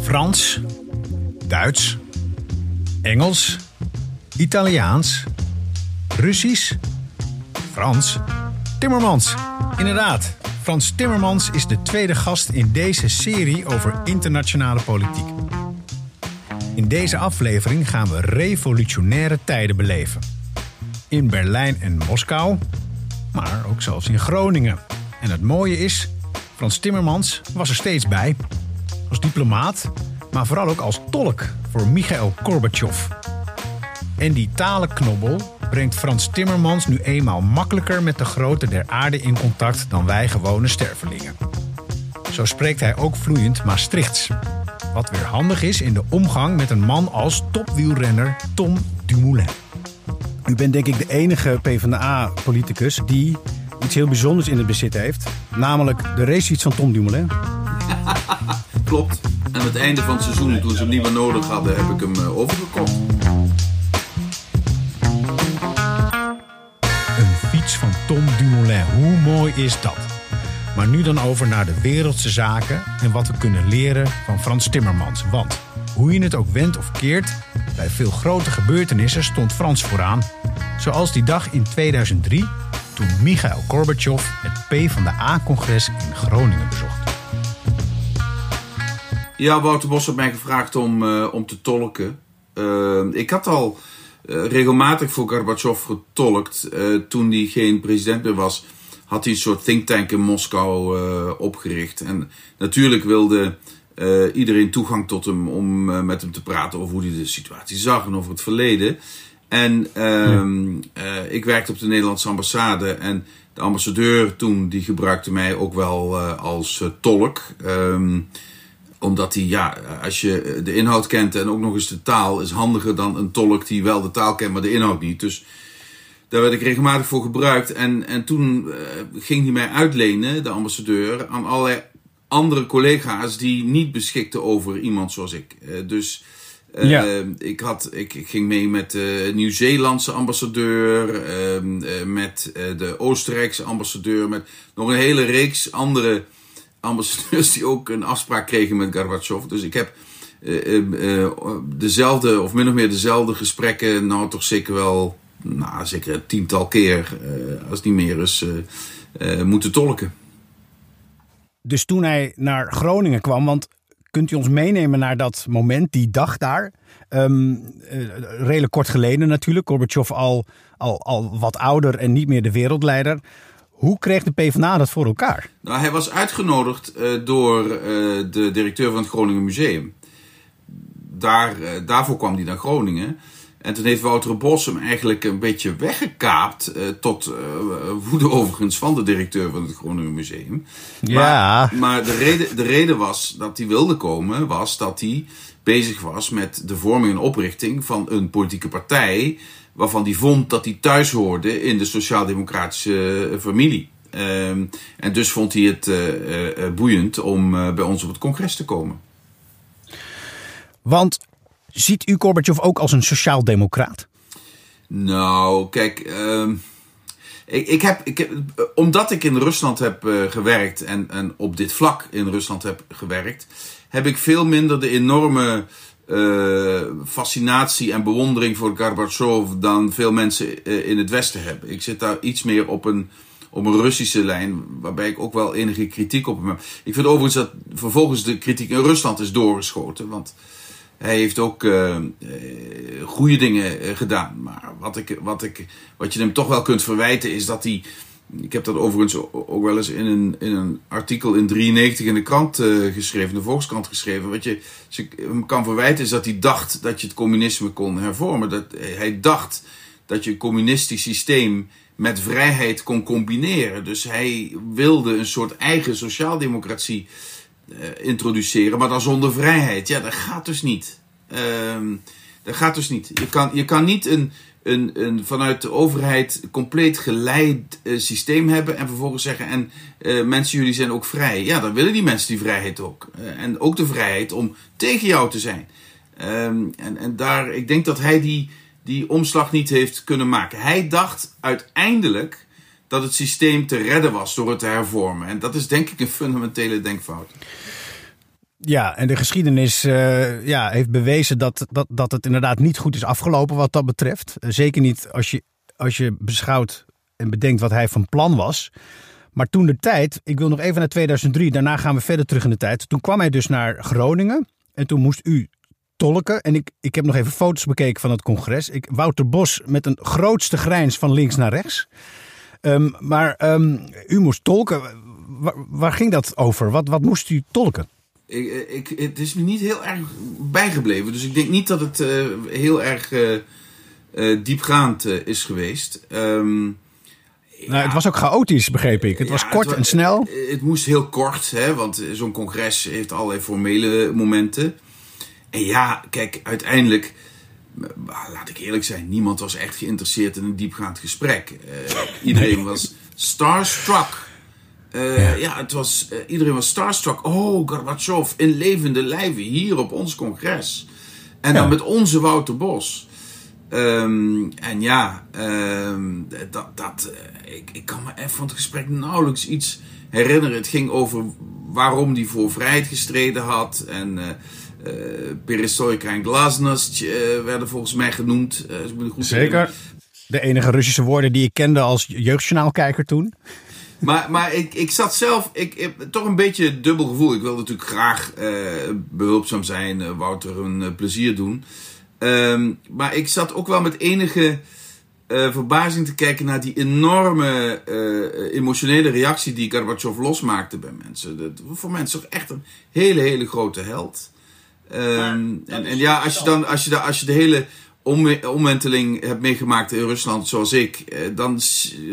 Frans, Duits, Engels, Italiaans, Russisch, Frans, Timmermans. Inderdaad, Frans Timmermans is de tweede gast in deze serie over internationale politiek. In deze aflevering gaan we revolutionaire tijden beleven. In Berlijn en Moskou, maar ook zelfs in Groningen. En het mooie is, Frans Timmermans was er steeds bij. Als diplomaat, maar vooral ook als tolk voor Michael Gorbachev. En die talenknobbel brengt Frans Timmermans nu eenmaal makkelijker met de grootte der aarde in contact dan wij gewone stervelingen. Zo spreekt hij ook vloeiend Maastrichts. Wat weer handig is in de omgang met een man als topwielrenner Tom Dumoulin. U bent denk ik de enige PvdA-politicus die iets heel bijzonders in het bezit heeft. Namelijk de racefiets van Tom Dumoulin. Klopt. En aan het einde van het seizoen, toen ze hem niet meer nodig hadden, heb ik hem uh, overgekocht. Een fiets van Tom Dumoulin, hoe mooi is dat? Maar nu dan over naar de wereldse zaken en wat we kunnen leren van Frans Timmermans. Want hoe je het ook wendt of keert, bij veel grote gebeurtenissen stond Frans vooraan. Zoals die dag in 2003 toen Michael Gorbachev het P van de A-congres in Groningen bezocht. Ja, Wouter Bos heeft mij gevraagd om, uh, om te tolken. Uh, ik had al uh, regelmatig voor Gorbachev getolkt. toen hij geen president meer was, had hij een soort think tank in Moskou opgericht. En natuurlijk wilde iedereen toegang tot hem om met hem te praten over hoe hij de situatie zag en over het verleden. En uh, uh, ik werkte op de Nederlandse ambassade en de ambassadeur toen die gebruikte mij ook wel uh, als uh, tolk. Um, omdat hij, ja, als je de inhoud kent en ook nog eens de taal, is handiger dan een tolk die wel de taal kent, maar de inhoud niet. Dus daar werd ik regelmatig voor gebruikt. En, en toen ging hij mij uitlenen, de ambassadeur, aan allerlei andere collega's die niet beschikten over iemand zoals ik. dus ja. Uh, ik, had, ik, ik, ging mee met de Nieuw-Zeelandse ambassadeur, uh, uh, met de Oostenrijkse ambassadeur, met nog een hele reeks andere ambassadeurs die ook een afspraak kregen met Gorbachev. Dus ik heb dezelfde, of min of meer dezelfde gesprekken, nou toch zeker wel, nou zeker een tiental keer, als het niet meer is, moeten tolken. Dus toen hij naar Groningen kwam, want Kunt u ons meenemen naar dat moment, die dag daar? Um, uh, redelijk kort geleden natuurlijk. Gorbachev al, al, al wat ouder en niet meer de wereldleider. Hoe kreeg de PvdA dat voor elkaar? Nou, hij was uitgenodigd uh, door uh, de directeur van het Groningen Museum. Daar, daarvoor kwam hij naar Groningen. En toen heeft Wouter Bos hem eigenlijk een beetje weggekaapt. Uh, tot uh, woede overigens van de directeur van het Groningen Museum. Ja. Maar, maar de, reden, de reden was dat hij wilde komen, was dat hij bezig was met de vorming en oprichting van een politieke partij. Waarvan hij vond dat hij thuis hoorde in de sociaal-democratische familie. Um, en dus vond hij het boeiend om bij ons op het congres te komen. Want Ziet u Gorbachev ook als een sociaal-democraat? Nou, kijk, uh, ik, ik, heb, ik heb, omdat ik in Rusland heb uh, gewerkt en, en op dit vlak in Rusland heb gewerkt, heb ik veel minder de enorme uh, fascinatie en bewondering voor Gorbachev dan veel mensen uh, in het Westen hebben. Ik zit daar iets meer op een, op een Russische lijn, waarbij ik ook wel enige kritiek op hem heb. Ik vind overigens dat vervolgens de kritiek in Rusland is doorgeschoten, want hij heeft ook uh, goede dingen uh, gedaan. Maar wat, ik, wat, ik, wat je hem toch wel kunt verwijten is dat hij. Ik heb dat overigens ook wel eens in een, in een artikel in 93 in de krant geschreven, de Volkskrant geschreven. Wat je, hem kan verwijten is dat hij dacht dat je het communisme kon hervormen. Dat, hij dacht dat je een communistisch systeem met vrijheid kon combineren. Dus hij wilde een soort eigen sociaaldemocratie introduceren, maar dan zonder vrijheid. Ja, dat gaat dus niet. Uh, dat gaat dus niet. Je kan, je kan niet een, een, een vanuit de overheid compleet geleid uh, systeem hebben en vervolgens zeggen: en uh, mensen, jullie zijn ook vrij. Ja, dan willen die mensen die vrijheid ook. en ook de vrijheid om tegen jou te zijn. Um, en, en daar, ik denk dat hij die, die omslag niet heeft kunnen maken. Hij dacht uiteindelijk dat het systeem te redden was door het te hervormen. En dat is denk ik een fundamentele denkfout. Ja, en de geschiedenis uh, ja, heeft bewezen dat, dat, dat het inderdaad niet goed is afgelopen wat dat betreft. Uh, zeker niet als je, als je beschouwt en bedenkt wat hij van plan was. Maar toen de tijd, ik wil nog even naar 2003, daarna gaan we verder terug in de tijd. Toen kwam hij dus naar Groningen en toen moest u tolken. En ik, ik heb nog even foto's bekeken van het congres. Ik, Wouter Bos met een grootste grijns van links naar rechts. Um, maar um, u moest tolken. Waar, waar, ging dat over? Wat, wat moest u tolken? Ik, ik, het is me niet heel erg bijgebleven. Dus ik denk niet dat het uh, heel erg uh, uh, diepgaand is geweest. Um, nou, het was ook chaotisch, begreep ik. Het was kort het, en snel. Het, het, moest heel kort, hè, want zo'n congres heeft allerlei formele momenten. En ja, kijk, uiteindelijk, laat ik eerlijk zijn, niemand was echt geïnteresseerd in een diepgaand gesprek. Uh, iedereen was starstruck. Uh, ja. ja. het was, uh, iedereen was starstruck. Oh, Gorbachev in levende lijven hier op ons congres. En ja. dan met onze Wouter Bos. Um, en ja, um, dat, dat, ik, ik kan me even van het gesprek nauwelijks iets herinneren. Het ging over waarom hij voor vrijheid gestreden had. En uh, uh, perestroika en glasnost uh, werden volgens mij genoemd. Uh, goed Zeker. De enige Russische woorden die ik kende als jeugdjournaalkijker toen. Maar, maar ik, ik zat zelf, ik, ik toch een beetje dubbel gevoel. Ik wilde natuurlijk graag behulpzaam zijn, Wouter een plezier doen. Um, maar ik zat ook wel met enige uh, verbazing te kijken naar die enorme uh, emotionele reactie die Gorbachev losmaakte bij mensen. Dat, voor mensen toch echt een hele, hele grote held. Um, en, en ja, als je dan, als je, de, als je de hele omwenteling hebt meegemaakt in Rusland, zoals ik, dan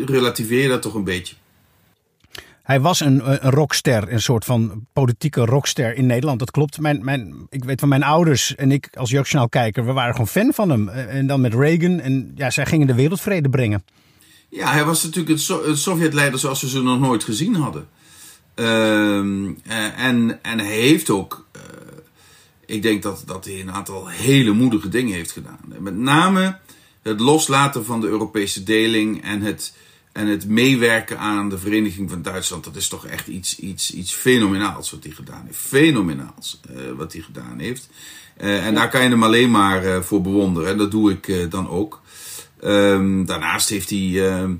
relativeer je dat toch een beetje. Hij was een, een rockster, een soort van politieke rockster in Nederland. Dat klopt. Mijn, mijn, ik weet van mijn ouders en ik als kijker, we waren gewoon fan van hem. En dan met Reagan. En ja, zij gingen de wereldvrede brengen. Ja, hij was natuurlijk het, so het Sovjetleider zoals we ze nog nooit gezien hadden. Uh, en, en hij heeft ook, ik denk dat, dat hij een aantal hele moedige dingen heeft gedaan. Met name het loslaten van de Europese deling en het en het meewerken aan de Vereniging van Duitsland, dat is toch echt iets, iets, iets fenomenaals wat hij gedaan heeft. Fenomenaals uh, wat hij gedaan heeft. Uh, en daar kan je hem alleen maar uh, voor bewonderen. En dat doe ik dan ook. Um, daarnaast heeft hij, ehm,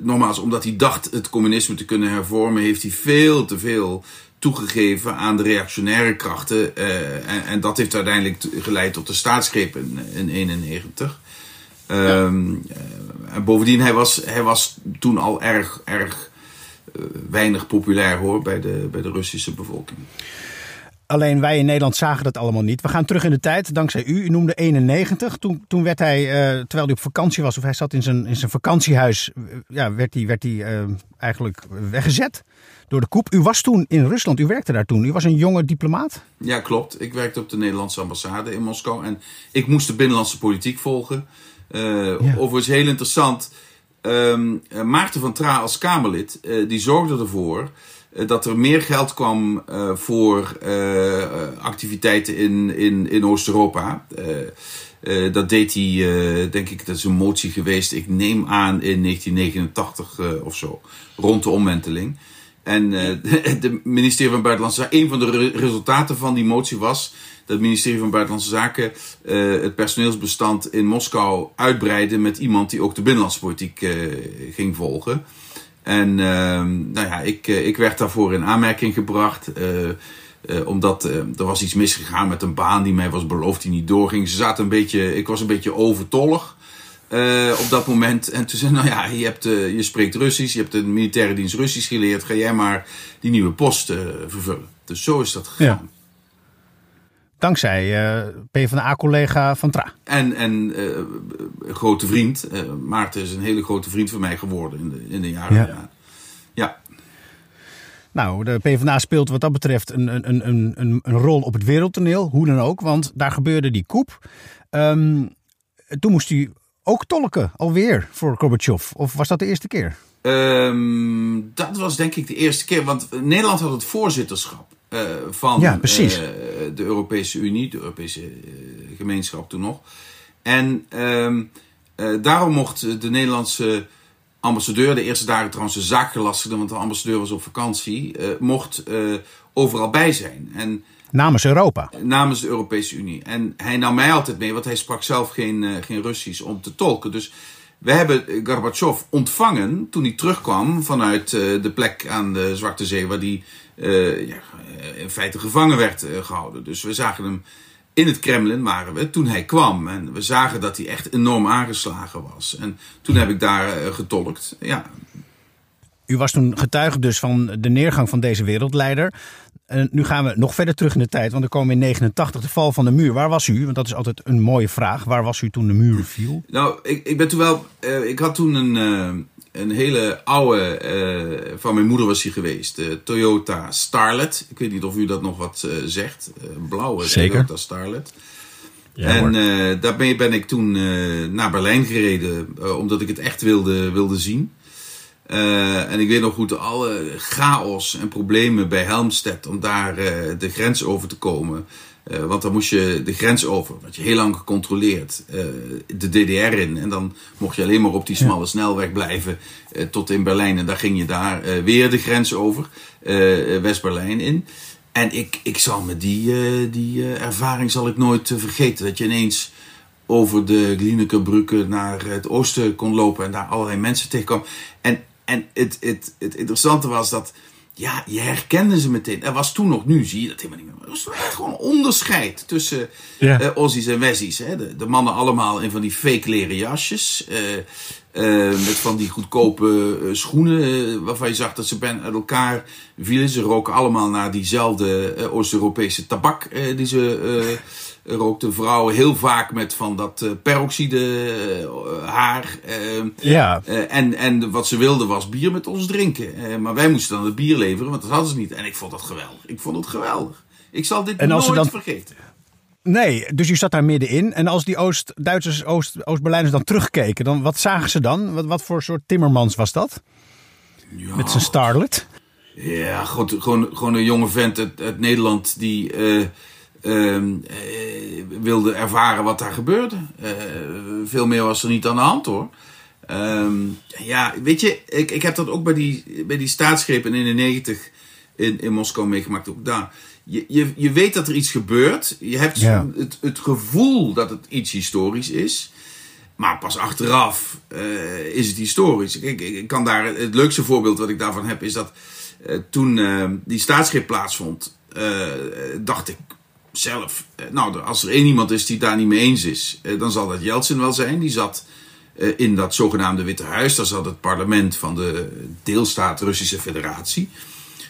nogmaals, omdat hij dacht het communisme te kunnen hervormen, heeft hij veel te veel toegegeven aan de reactionaire krachten. En, en, dat heeft uiteindelijk geleid tot de staatsgreep in 1991. Um, en bovendien, hij was, hij was toen al erg, erg uh, weinig populair hoor bij de, bij de Russische bevolking. Alleen wij in Nederland zagen dat allemaal niet. We gaan terug in de tijd, dankzij u. U noemde 91. Toen, toen werd hij, uh, terwijl hij op vakantie was, of hij zat in zijn, in zijn vakantiehuis, uh, ja, werd hij, werd hij uh, eigenlijk weggezet door de koep. U was toen in Rusland, u werkte daar toen. U was een jonge diplomaat? Ja, klopt. Ik werkte op de Nederlandse ambassade in Moskou en ik moest de binnenlandse politiek volgen. Uh, ja. Overigens heel interessant. Um, Maarten van Tra als Kamerlid, uh, die zorgde ervoor dat er meer geld kwam voor activiteiten in, in, in Oost-Europa. dat deed hij, denk ik, dat is een motie geweest, ik neem aan in 1989 of zo, rond de omwenteling. En de ministerie van Buitenlandse Zaken, een van de re resultaten van die motie was het ministerie van Buitenlandse Zaken uh, het personeelsbestand in Moskou uitbreidde met iemand die ook de binnenlandse politiek uh, ging volgen. En uh, nou ja, ik, ik werd daarvoor in aanmerking gebracht. omdat er was iets misgegaan met een baan die mij was beloofd die niet doorging. Ze zaten een beetje, ik was een beetje overtollig. op dat moment. En toen zei nou ja, je, hebt, je spreekt Russisch, je hebt de militaire dienst Russisch geleerd. Ga jij maar die nieuwe post vervullen. Dus zo is dat gegaan. Ja. Dankzij uh, PvdA-collega Van Tra. En, en een grote vriend. Uh, Maarten is een hele grote vriend van mij geworden in de, in de jaren. Ja. ja. Nou, de PvdA speelt wat dat betreft een, een, een, een, een rol op het wereldtoneel. Hoe dan ook, want daar gebeurde die koep. Um, toen moest hij ook tolken, alweer, voor Gorbachev. Of was dat de eerste keer? Um, dat was denk ik de eerste keer, want Nederland had het voorzitterschap. Uh, van ja, uh, de Europese Unie, de Europese uh, gemeenschap toen nog. En um, daarom mocht de Nederlandse ambassadeur, de eerste dagen trouwens de zaakgelastigde, want de ambassadeur was op vakantie, mocht overal bij zijn. En Namens Europa. namens de Europese Unie. En hij nam mij altijd mee, want hij sprak zelf geen, eh, geen Russisch om te tolken. Dus we hebben Gorbachev ontvangen toen hij terugkwam vanuit eh, de plek aan de Zwarte Zee, waar hij eh, ja, eh, in feite gevangen werd eh, gehouden. Dus we zagen hem in het Kremlin, waren we, toen hij kwam. En we zagen dat hij echt enorm aangeslagen was. En toen heb ik daar eh, getolkt. Ja, U was toen getuige dus van de neergang van deze wereldleider. En nu gaan we nog verder terug in de tijd, want er komen in 89 de val van de muur. Waar was u? Want dat is altijd een mooie vraag. Waar was u toen de muur viel? Nou, ik, ik ben toen wel. eh, ik had toen een, eh, een hele oude. eh, van mijn moeder was die geweest. De Toyota Starlet. Ik weet niet of u dat nog wat eh, zegt. Blauwe Zeker. Toyota Starlet. en eh, daar ben, ben ik toen eh, naar Berlijn gereden. eh, omdat ik het echt wilde, wilde zien. Eh, en ik weet nog goed alle chaos en problemen bij Helmstedt om daar eh, de grens over te komen. Eh, want dan moest je de grens over, wat je heel lang gecontroleerd, de DDR in. En dan mocht je alleen maar op die smalle snelweg blijven tot in Berlijn. En daar ging je daar weer de grens over, West-Berlijn in. En ik, ik zal me die, die ervaring zal ik nooit vergeten. Dat je ineens over de Glinekerbrugge naar het oosten kon lopen en daar allerlei mensen tegenkwam. En, en het, het, het interessante was dat, ja, je herkende ze meteen. Er was toen nog, nu zie je dat helemaal niet meer. Er was toen echt gewoon onderscheid tussen Aussies en Wessies. Hè. De, de mannen allemaal in van die fake leren jasjes. eh, eh, met van die goedkope eh, schoenen waarvan je zag dat ze bijna uit elkaar vielen. Ze roken allemaal naar diezelfde Oost-Europese tabak die ze rookten. Vrouwen heel vaak met van dat eh, peroxide eh, haar. eh, Ja, en, en wat ze wilden was bier met ons drinken. Maar wij moesten dan het bier leveren, want dat hadden ze niet. En ik vond dat geweldig. Ik vond het geweldig. Ik zal dit nooit dan- vergeten. nee, dus u zat daar middenin. En als die Oost-Duitsers, Oost- Oost-Berlijners dan terugkeken, dan, wat zagen ze dan? Wat, wat voor soort timmermans was dat? Ja. Met zijn starlet? Ja, gewoon, gewoon, gewoon een jonge vent uit, uit Nederland die ehm, eh, wilde ervaren wat daar gebeurde. Eh, veel meer was er niet aan de hand hoor. Ehm, ja, weet je, ik, ik heb dat ook bij die, bij die staatsgrepen in de 90 in, in Moskou meegemaakt. Ook daar. Je, je, je weet dat er iets gebeurt. Je hebt Ja. het, het gevoel dat het iets historisch is. Maar pas achteraf eh, is het historisch. Ik, ik, kan daar, het leukste voorbeeld wat ik daarvan heb is dat toen die staatsgreep plaatsvond, dacht ik zelf, eh, nou, als er één iemand is die daar niet mee eens is, eh, dan zal dat Yeltsin wel zijn. Die zat eh, in dat zogenaamde Witte Huis, daar zat het parlement van de deelstaat Russische Federatie.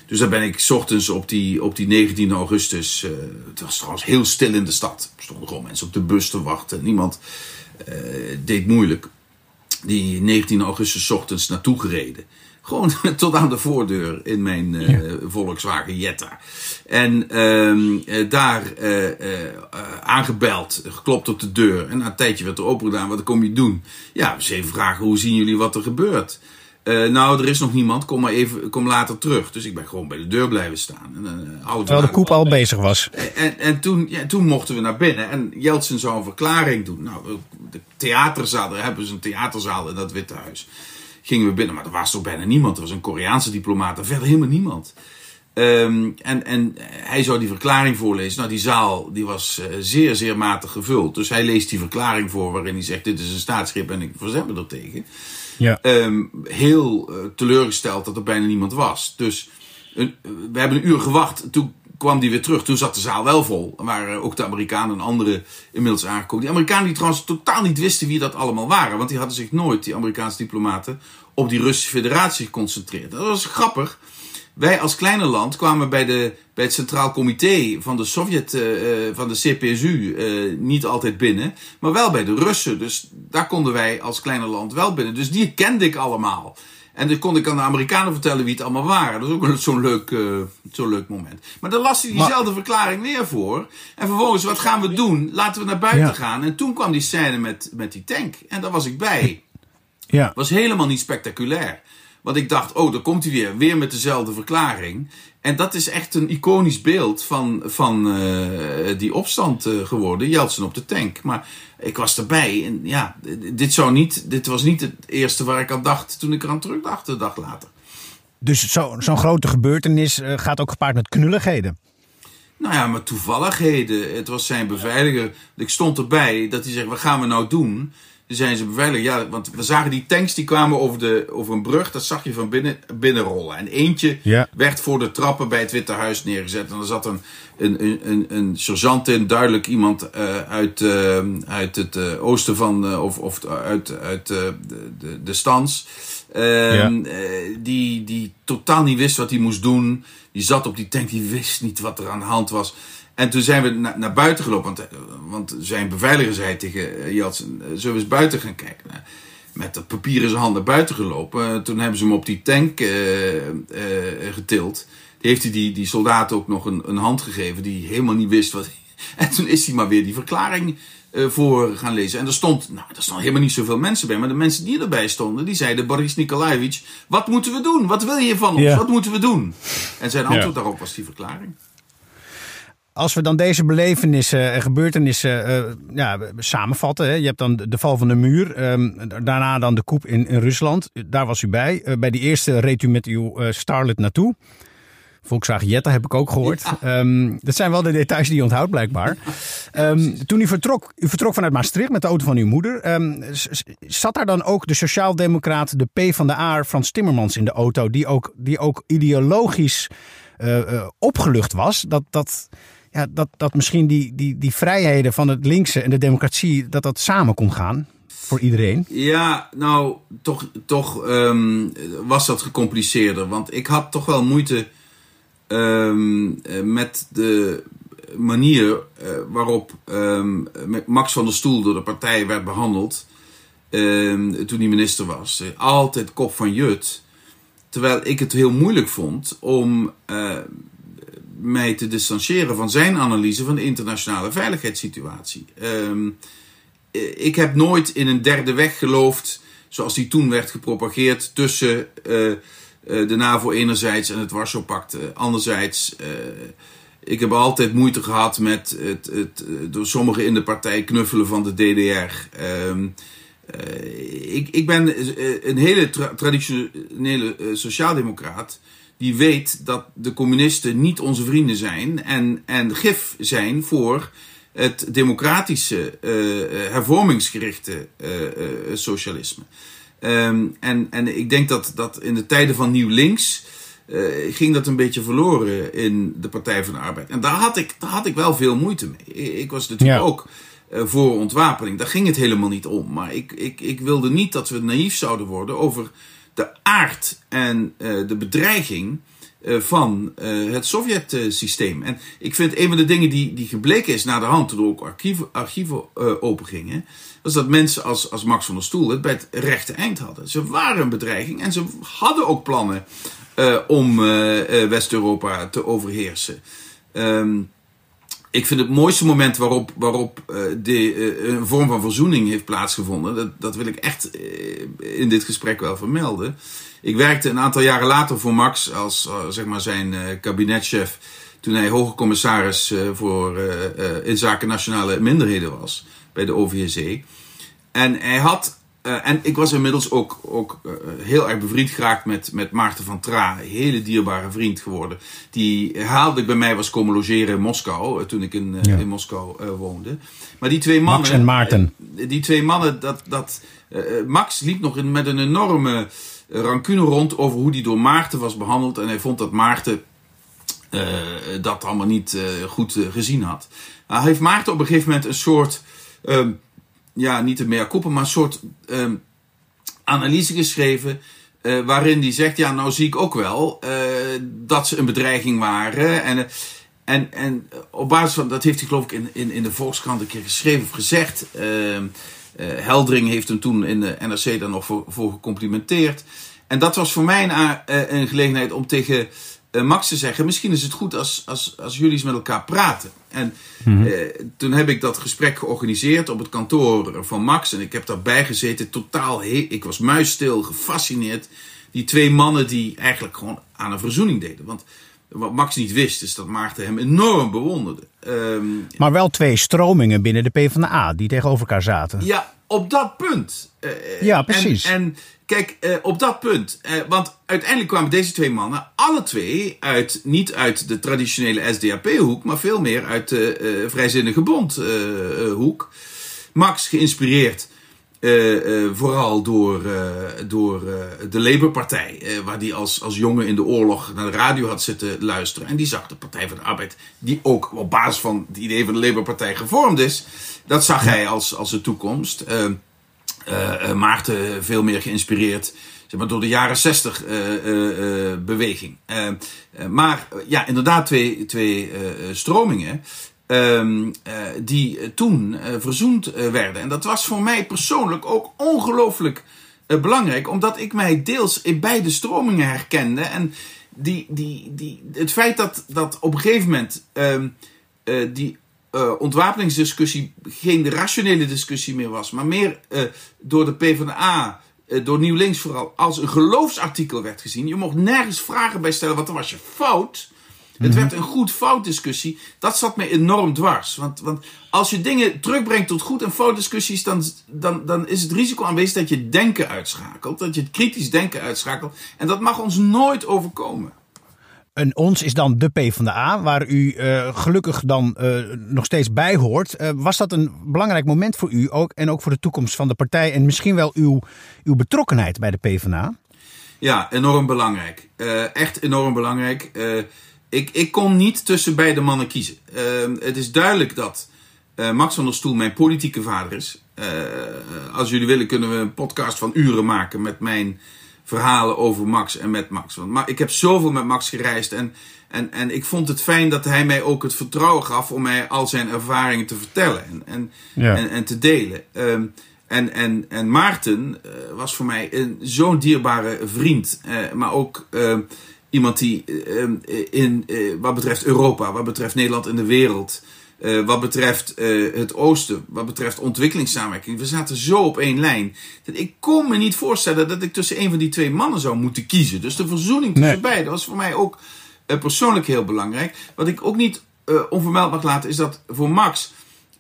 Dus daar ben ik ochtends op die, op die 19 augustus. het was trouwens heel stil in de stad. Er stonden gewoon mensen op de bus te wachten. Niemand deed moeilijk. Die 19 augustus ochtends naartoe gereden. Gewoon tot aan de voordeur in mijn eh, Volkswagen Jetta. En ehm, eh, daar eh, aangebeld, geklopt op de deur. En na een tijdje werd er open gedaan. Wat kom je doen? Ja, ze even vragen hoe zien jullie wat er gebeurt? Nou, er is nog niemand. Kom maar even, kom later terug. Dus ik ben gewoon bij de deur blijven staan. En, Terwijl de koep al bezig was. en, en toen, ja, toen mochten we naar binnen. En Jeltsin zou een verklaring doen. Nou, de theaterzaal, daar hebben ze een theaterzaal in dat Witte Huis. Gingen we binnen, maar er was toch bijna niemand. Er was een Koreaanse diplomaat, en verder helemaal niemand. Ehm, en, en hij zou die verklaring voorlezen. Nou, die zaal die was eh, zeer, zeer matig gevuld. Dus hij leest die verklaring voor waarin hij zegt... dit is een staatsgreep en ik verzet me er tegen. Ja. Ehm, heel eh, teleurgesteld dat er bijna niemand was. Dus we hebben een uur gewacht. Toen kwam die weer terug. Toen zat de zaal wel vol. Waren ook de Amerikanen en anderen inmiddels aangekomen. Die Amerikanen die trouwens totaal niet wisten wie dat allemaal waren. Want die hadden zich nooit, die Amerikaanse diplomaten, op die Russische federatie geconcentreerd. Dat was grappig. Wij als kleine land kwamen bij, de, bij het Centraal Comité van de Sovjet, eh, eh, van de CPSU, eh, niet altijd binnen, maar wel bij de Russen. Dus daar konden wij als kleine land wel binnen. Dus die kende ik allemaal. En dan kon ik aan de Amerikanen vertellen wie het allemaal waren. Dat is ook een- zo'n leuk, eh, zo'n leuk moment. Maar dan las hij diezelfde verklaring weer voor. En vervolgens, wat gaan we doen? Laten we naar buiten Ja. gaan. En toen kwam die scène met, met die tank. En daar was ik bij Ja. was helemaal niet spectaculair. Want ik dacht, oh, daar komt hij weer. Weer met dezelfde verklaring. En dat is echt een iconisch beeld van, van eh, die opstand eh, geworden. Jeltsin op de tank. Maar ik was erbij. En ja, dit, zou niet, dit was niet het eerste waar ik aan dacht toen ik eraan terugdacht, de dag later. Dus zo- zo'n grote gebeurtenis eh, gaat ook gepaard met knulligheden. Nou ja, maar toevalligheden. Het was zijn beveiliger. Ik stond erbij dat hij zegt: Wat gaan we nou doen? Zijn ze beveiliger. Ja, want we zagen die tanks die kwamen over, de, over een brug. Dat zag je van binnen, binnenrollen. En eentje Ja. werd voor de trappen bij het Witte Huis neergezet. En er zat een, een, een, een, een sergeant in, duidelijk iemand eh, uit, eh, uit het eh, oosten van. of, of uit, uit de, de, de stans. Ehm, eh, die, die totaal niet wist wat hij moest doen. Die zat op die tank, die wist niet wat er aan de hand was. En toen zijn we na- naar buiten gelopen. Want, eh, want zijn beveiliger zei tegen eh, Jadsen, eh, zullen we eens buiten gaan kijken? Nou, met dat papier in zijn hand naar buiten gelopen. Eh, toen hebben ze hem op die tank eh, eh, getild. Die heeft hij die, die soldaat ook nog een, een hand gegeven die helemaal niet wist wat. En toen is hij maar weer die verklaring eh, voor gaan lezen. En er stond, nou, er stonden helemaal niet zoveel mensen bij. Maar de mensen die erbij stonden, die zeiden: Boris Nikolaevich, wat moeten we doen? Wat wil je van ons? Ja. Wat moeten we doen? En zijn antwoord Ja. daarop was die verklaring. Als we dan deze belevenissen en gebeurtenissen eh, ja, samenvatten. Hè. Je hebt dan de val van de muur. ehm, daarna dan de coup in, in Rusland. Daar was u bij. Eh, bij die eerste reed u met uw eh, Starlet naartoe. Volkswagen Jetta heb ik ook gehoord. Ehm, dat zijn wel de details die je onthoudt blijkbaar. Ehm, toen u vertrok, u vertrok vanuit Maastricht met de auto van uw moeder. zat daar dan ook de sociaaldemocraat, de P van de A, Frans Timmermans in de auto. Die ook, die ook ideologisch opgelucht was. Dat, dat, ja, dat, dat misschien die, die, die vrijheden van het linkse en de democratie, dat dat samen kon gaan voor iedereen. Ja, nou, toch, toch ehm, was dat gecompliceerder. Want ik had toch wel moeite ehm, eh, met de manier eh, waarop ehm, Max van der Stoel door de partij werd behandeld. toen hij minister was. Eh, Altijd kop van Jut. Terwijl ik het heel moeilijk vond om mij te distancieren van zijn analyse van de internationale veiligheidssituatie. Ehm, eh, ik heb nooit in een derde weg geloofd, zoals die toen werd gepropageerd, tussen eh, eh, de NAVO enerzijds en het Warschau-pact anderzijds. Ik heb altijd moeite gehad met het, het door sommigen in de partij knuffelen van de DDR. Ehm, eh, ik, ik ben een hele tra- traditionele sociaaldemocraat die weet dat de communisten niet onze vrienden zijn en, en gif zijn voor het democratische, eh, eh, hervormingsgerichte eh, socialisme. Ehm, en, en ik denk dat, dat in de tijden van Nieuw Links ging dat een beetje verloren in de Partij van de Arbeid. En daar had ik, daar had ik wel veel moeite mee. Ik, was natuurlijk Ja. ook voor ontwapening. Daar ging het helemaal niet om. Maar ik, ik, ik wilde niet dat we naïef zouden worden over de aard en eh, de bedreiging eh, van eh, het Sovjet-systeem. En ik vind een van de dingen die, die gebleken is na de hand, toen er ook archieven, archieven opengingen, was dat mensen als, als Max van der Stoel het bij het rechte eind hadden. Ze waren een bedreiging en ze hadden ook plannen om West-Europa te overheersen. Ehm, ik vind het mooiste moment waarop, waarop eh, eh, een vorm van verzoening heeft plaatsgevonden. Dat, dat wil ik echt eh, in dit gesprek wel vermelden. Ik werkte een aantal jaren later voor Max als zeg maar zijn kabinetchef. Toen hij hoge commissaris voor, in zaken nationale minderheden was bij de OVSE. En hij had. Eh, en ik was inmiddels ook, ook eh, heel erg bevriend geraakt met, met Maarten van Tra. Een hele dierbare vriend geworden. Die herhaaldelijk bij mij was komen logeren in Moskou. eh, toen ik in, Ja. in Moskou woonde. Maar die twee mannen. Max en Maarten. die twee mannen. Dat, dat, Max liep nog in, met een enorme rancune rond over hoe die door Maarten was behandeld. En hij vond dat Maarten dat allemaal niet goed gezien had. Nou, heeft Maarten op een gegeven moment een soort, ehm, ja, niet een mea culpa, maar een soort ehm, analyse geschreven. eh, waarin hij zegt: Ja, nou zie ik ook wel eh, dat ze een bedreiging waren. En, eh, en, en op basis van dat heeft hij, geloof ik, in, in, in de Volkskrant een keer geschreven of gezegd. Ehm, eh, Heldring heeft hem toen in de NRC daar nog voor, voor gecomplimenteerd. En dat was voor mij een, een gelegenheid om tegen eh, Max te zeggen: Misschien is het goed als, als, als jullie eens met elkaar praten. En eh, toen heb ik dat gesprek georganiseerd op het kantoor van Max. En ik heb daarbij gezeten, totaal. ik was muisstil, gefascineerd. Die twee mannen die eigenlijk gewoon aan een verzoening deden. Want wat Max niet wist, is dat Maarten hem enorm bewonderde. Ehm, Maar wel twee stromingen binnen de PvdA die tegenover elkaar zaten. ja, op dat punt. ja, precies. En, en kijk, op dat punt. want uiteindelijk kwamen deze twee mannen alle twee uit, niet uit de traditionele SDAP-hoek, maar veel meer uit de Vrijzinnige Bond-hoek. Max geïnspireerd uh, uh, vooral door, uh, door de Labour-partij, waar die als, als jongen in de oorlog naar de radio had zitten luisteren. En die zag de Partij van de Arbeid, die ook op basis van het idee van de Labour-partij gevormd is, dat zag hij als, als de toekomst. Maarten veel meer geïnspireerd zeg maar, door de jaren 60 beweging. maar ja, inderdaad twee, twee stromingen. Um, die toen uh, verzoend werden. En dat was voor mij persoonlijk ook ongelooflijk belangrijk, omdat ik mij deels in beide stromingen herkende. En die, die, die, het feit dat, dat op een gegeven moment um, die ontwapeningsdiscussie geen rationele discussie meer was, maar meer door de PvdA, door Nieuw Links vooral, als een geloofsartikel werd gezien. Je mocht nergens vragen bij stellen, want dan was je fout. Het werd een goed-fout discussie. Dat zat me enorm dwars. Want, want als je dingen terugbrengt tot goed- en fout discussies, dan, dan, dan is het risico aanwezig dat je denken uitschakelt. Dat je het kritisch denken uitschakelt. En dat mag ons nooit overkomen. En ons is dan de P van de A, waar u uh, gelukkig dan uh, nog steeds bij hoort. Uh, was dat een belangrijk moment voor u ook en ook voor de toekomst van de partij en misschien wel uw, uw betrokkenheid bij de P van de A? Ja, enorm belangrijk. echt enorm belangrijk ik, ik kon niet tussen beide mannen kiezen. Uh, het is duidelijk dat uh, Max van der Stoel mijn politieke vader is. Uh, als jullie willen kunnen we een podcast van uren maken met mijn verhalen over Max en met Max. Want maar ik heb zoveel met Max gereisd en, en, en ik vond het fijn dat hij mij ook het vertrouwen gaf om mij al zijn ervaringen te vertellen en, en, ja. en, en, te delen. Um, en, en, en Maarten was voor mij zo'n dierbare vriend, maar ook ehm, iemand die uh, in, uh, wat betreft Europa, wat betreft Nederland en de wereld, uh, wat betreft het Oosten, wat betreft ontwikkelingssamenwerking, we zaten zo op één lijn. Dat ik kon me niet voorstellen dat ik tussen een van die twee mannen zou moeten kiezen. Dus de verzoening tussen nee. beiden was voor mij ook persoonlijk heel belangrijk. Wat ik ook niet onvermeld mag laten, is dat voor Max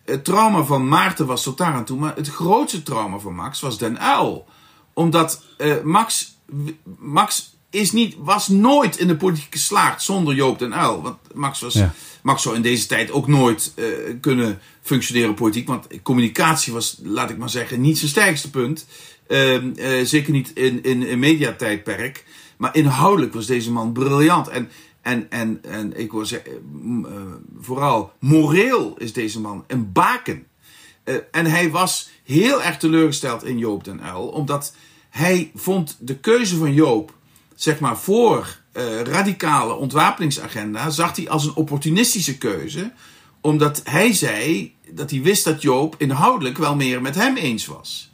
het trauma van Maarten was tot daar aan toe, maar het grootste trauma van Max was Den Uil. Omdat Max, Max is niet, was nooit in de politiek geslaagd zonder Joop den Uil. Want Max, was, ja. Max zou in deze tijd ook nooit uh, kunnen functioneren politiek. Want communicatie was, laat ik maar zeggen, niet zijn sterkste punt. Uh, uh, zeker niet in, in een mediatijdperk. Maar inhoudelijk was deze man briljant. En, en, en, en ik wil zeggen, vooral moreel is deze man een baken. en hij was heel erg teleurgesteld in Joop den Uil. Omdat hij vond de keuze van Joop zeg maar, voor uh, radicale ontwapeningsagenda zag hij als een opportunistische keuze. Omdat hij zei dat hij wist dat Joop inhoudelijk wel meer met hem eens was.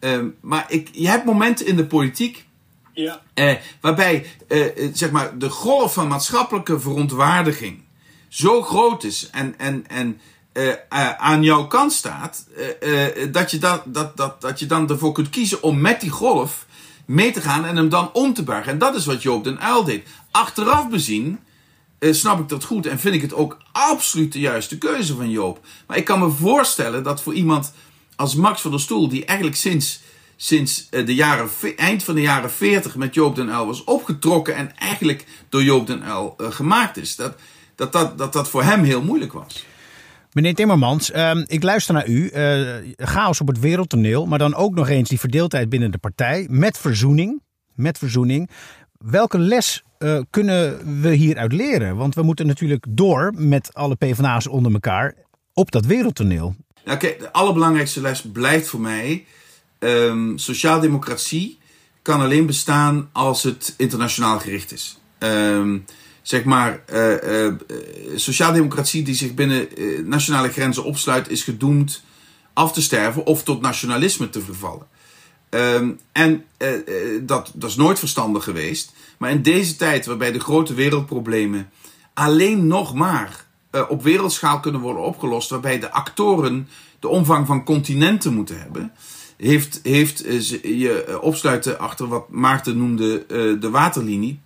Uh, maar ik, je hebt momenten in de politiek ja. uh, waarbij zeg maar, de golf van maatschappelijke verontwaardiging zo groot is en, en, en aan jouw kant staat, dat, je dat, dat, dat, dat je dan ervoor kunt kiezen om met die golf mee te gaan en hem dan om te buigen. En dat is wat Joop den Uil deed. Achteraf bezien eh, snap ik dat goed en vind ik het ook absoluut de juiste keuze van Joop. Maar ik kan me voorstellen dat voor iemand als Max van der Stoel, die eigenlijk sinds, sinds eh, de jaren, eind van de jaren 40 met Joop den Uil was opgetrokken en eigenlijk door Joop den Uil uh, gemaakt is, dat, dat, dat dat voor hem heel moeilijk was. Meneer Timmermans, uh, ik luister naar u. Uh, chaos op het wereldtoneel, maar dan ook nog eens die verdeeldheid binnen de partij. Met verzoening. Met verzoening. Welke les uh, kunnen we hieruit leren? Want we moeten natuurlijk door met alle PvdA's onder elkaar op dat wereldtoneel. Nou, de allerbelangrijkste les blijft voor mij: um, sociaaldemocratie kan alleen bestaan als het internationaal gericht is. Um, zeg maar, uh, uh, sociaaldemocratie die zich binnen uh, nationale grenzen opsluit, is gedoemd af te sterven of tot nationalisme te vervallen. Um, en dat, dat is nooit verstandig geweest. Maar in deze tijd, waarbij de grote wereldproblemen alleen nog maar op wereldschaal kunnen worden opgelost, waarbij de actoren de omvang van continenten moeten hebben, heeft, heeft je opsluiten achter wat Maarten noemde de waterlinie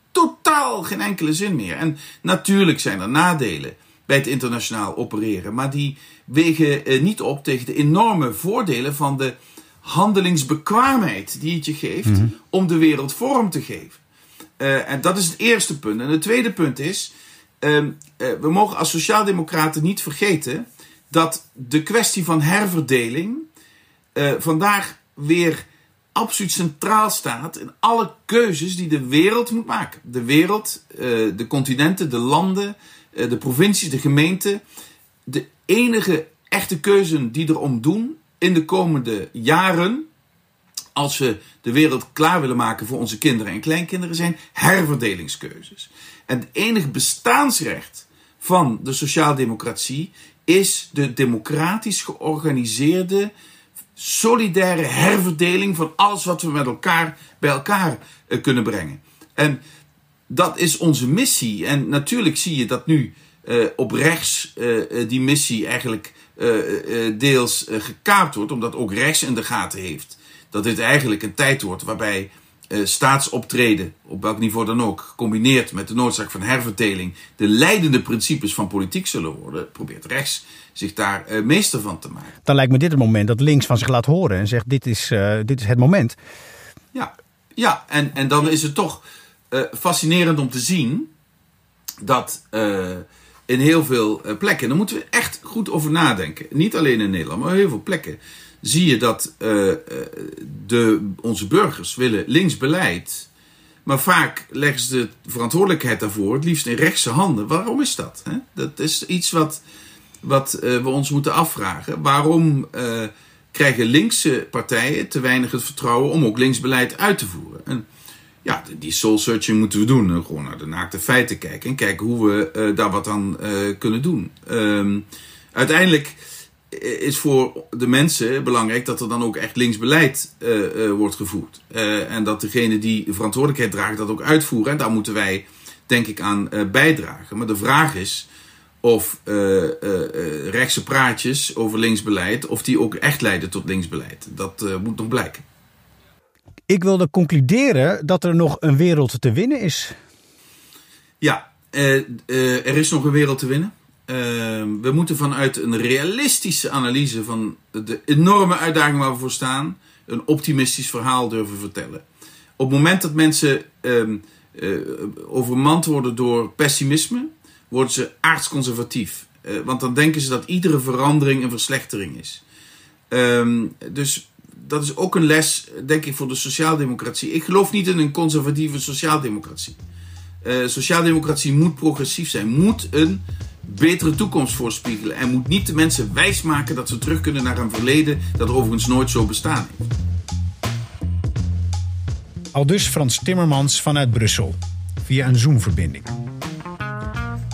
totaal geen enkele zin meer. En natuurlijk zijn er nadelen bij het internationaal opereren, maar die wegen eh, niet op tegen de enorme voordelen van de handelingsbekwaamheid die het je geeft om de wereld vorm te geven. Eh, en dat is het eerste punt. En het tweede punt is, ehm, eh, we mogen als sociaaldemocraten niet vergeten dat de kwestie van herverdeling vandaag weer absoluut centraal staat in alle keuzes die de wereld moet maken. De wereld, de continenten, de landen, de provincies, de gemeenten. De enige echte keuze die erom doen in de komende jaren, als we de wereld klaar willen maken voor onze kinderen en kleinkinderen, zijn herverdelingskeuzes. En het enige bestaansrecht van de sociaaldemocratie is de democratisch georganiseerde, solidaire herverdeling van alles wat we met elkaar bij elkaar eh, kunnen brengen. En dat is onze missie. En natuurlijk zie je dat nu uh, op rechts uh, die missie eigenlijk deels gekaapt wordt, omdat ook rechts in de gaten heeft dat dit eigenlijk een tijd wordt waarbij staatsoptreden, op welk niveau dan ook, gecombineerd met de noodzaak van herverdeling, de leidende principes van politiek zullen worden, probeert rechts zich daar meester van te maken. Dan lijkt me dit het moment dat links van zich laat horen en zegt: dit is, dit is het moment. Ja, ja en, en dan is het toch fascinerend om te zien dat in heel veel plekken. Daar moeten we echt goed over nadenken. Niet alleen in Nederland, maar heel veel plekken. Zie je dat uh, de, onze burgers willen linksbeleid. Maar vaak leggen ze de verantwoordelijkheid daarvoor het liefst in rechtse handen. Waarom is dat? Hè? Dat is iets wat, wat we ons moeten afvragen. Waarom krijgen linkse partijen te weinig het vertrouwen om ook linksbeleid uit te voeren? En, ja, die soul searching moeten we doen. Gewoon naar de naakte feiten kijken en kijken hoe we daar wat aan kunnen doen. Um, uiteindelijk is voor de mensen belangrijk dat er dan ook echt linksbeleid uh, wordt gevoerd. en dat degene die de verantwoordelijkheid draagt dat ook uitvoeren. En daar moeten wij, denk ik, aan bijdragen. Maar de vraag is of rechtse praatjes over linksbeleid, of die ook echt leiden tot linksbeleid. Dat moet nog blijken. Ik wilde concluderen dat er nog een wereld te winnen is. Ja, er is nog een wereld te winnen. Uh, we moeten vanuit een realistische analyse van de enorme uitdaging waar we voor staan, een optimistisch verhaal durven vertellen. Op het moment dat mensen ehm, overmand worden door pessimisme, worden ze aardsconservatief. want dan denken ze dat iedere verandering een verslechtering is. Ehm, dus dat is ook een les, denk ik, voor de sociaaldemocratie. Ik geloof niet in een conservatieve sociaaldemocratie. Uh, sociaaldemocratie moet progressief zijn, moet een betere toekomst voorspiegelen en moet niet de mensen wijsmaken dat ze terug kunnen naar een verleden dat overigens nooit zo bestaan heeft. Al dus Frans Timmermans vanuit Brussel, via een Zoom-verbinding.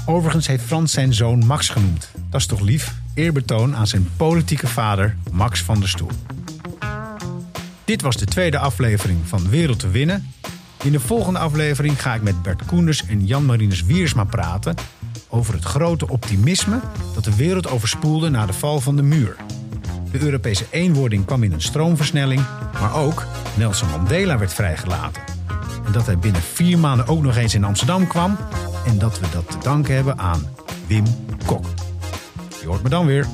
Overigens heeft Frans zijn zoon Max genoemd. Dat is toch lief? Eerbetoon aan zijn politieke vader Max van der Stoel. Dit was de tweede aflevering van Wereld te Winnen. In de volgende aflevering ga ik met Bert Koenders en Jan-Marinus Wiersma praten over het grote optimisme dat de wereld overspoelde na de val van de muur. De Europese eenwording kwam in een stroomversnelling, maar ook Nelson Mandela werd vrijgelaten. En dat hij binnen vier maanden ook nog eens in Amsterdam kwam en dat we dat te danken hebben aan Wim Kok. Je hoort me dan weer.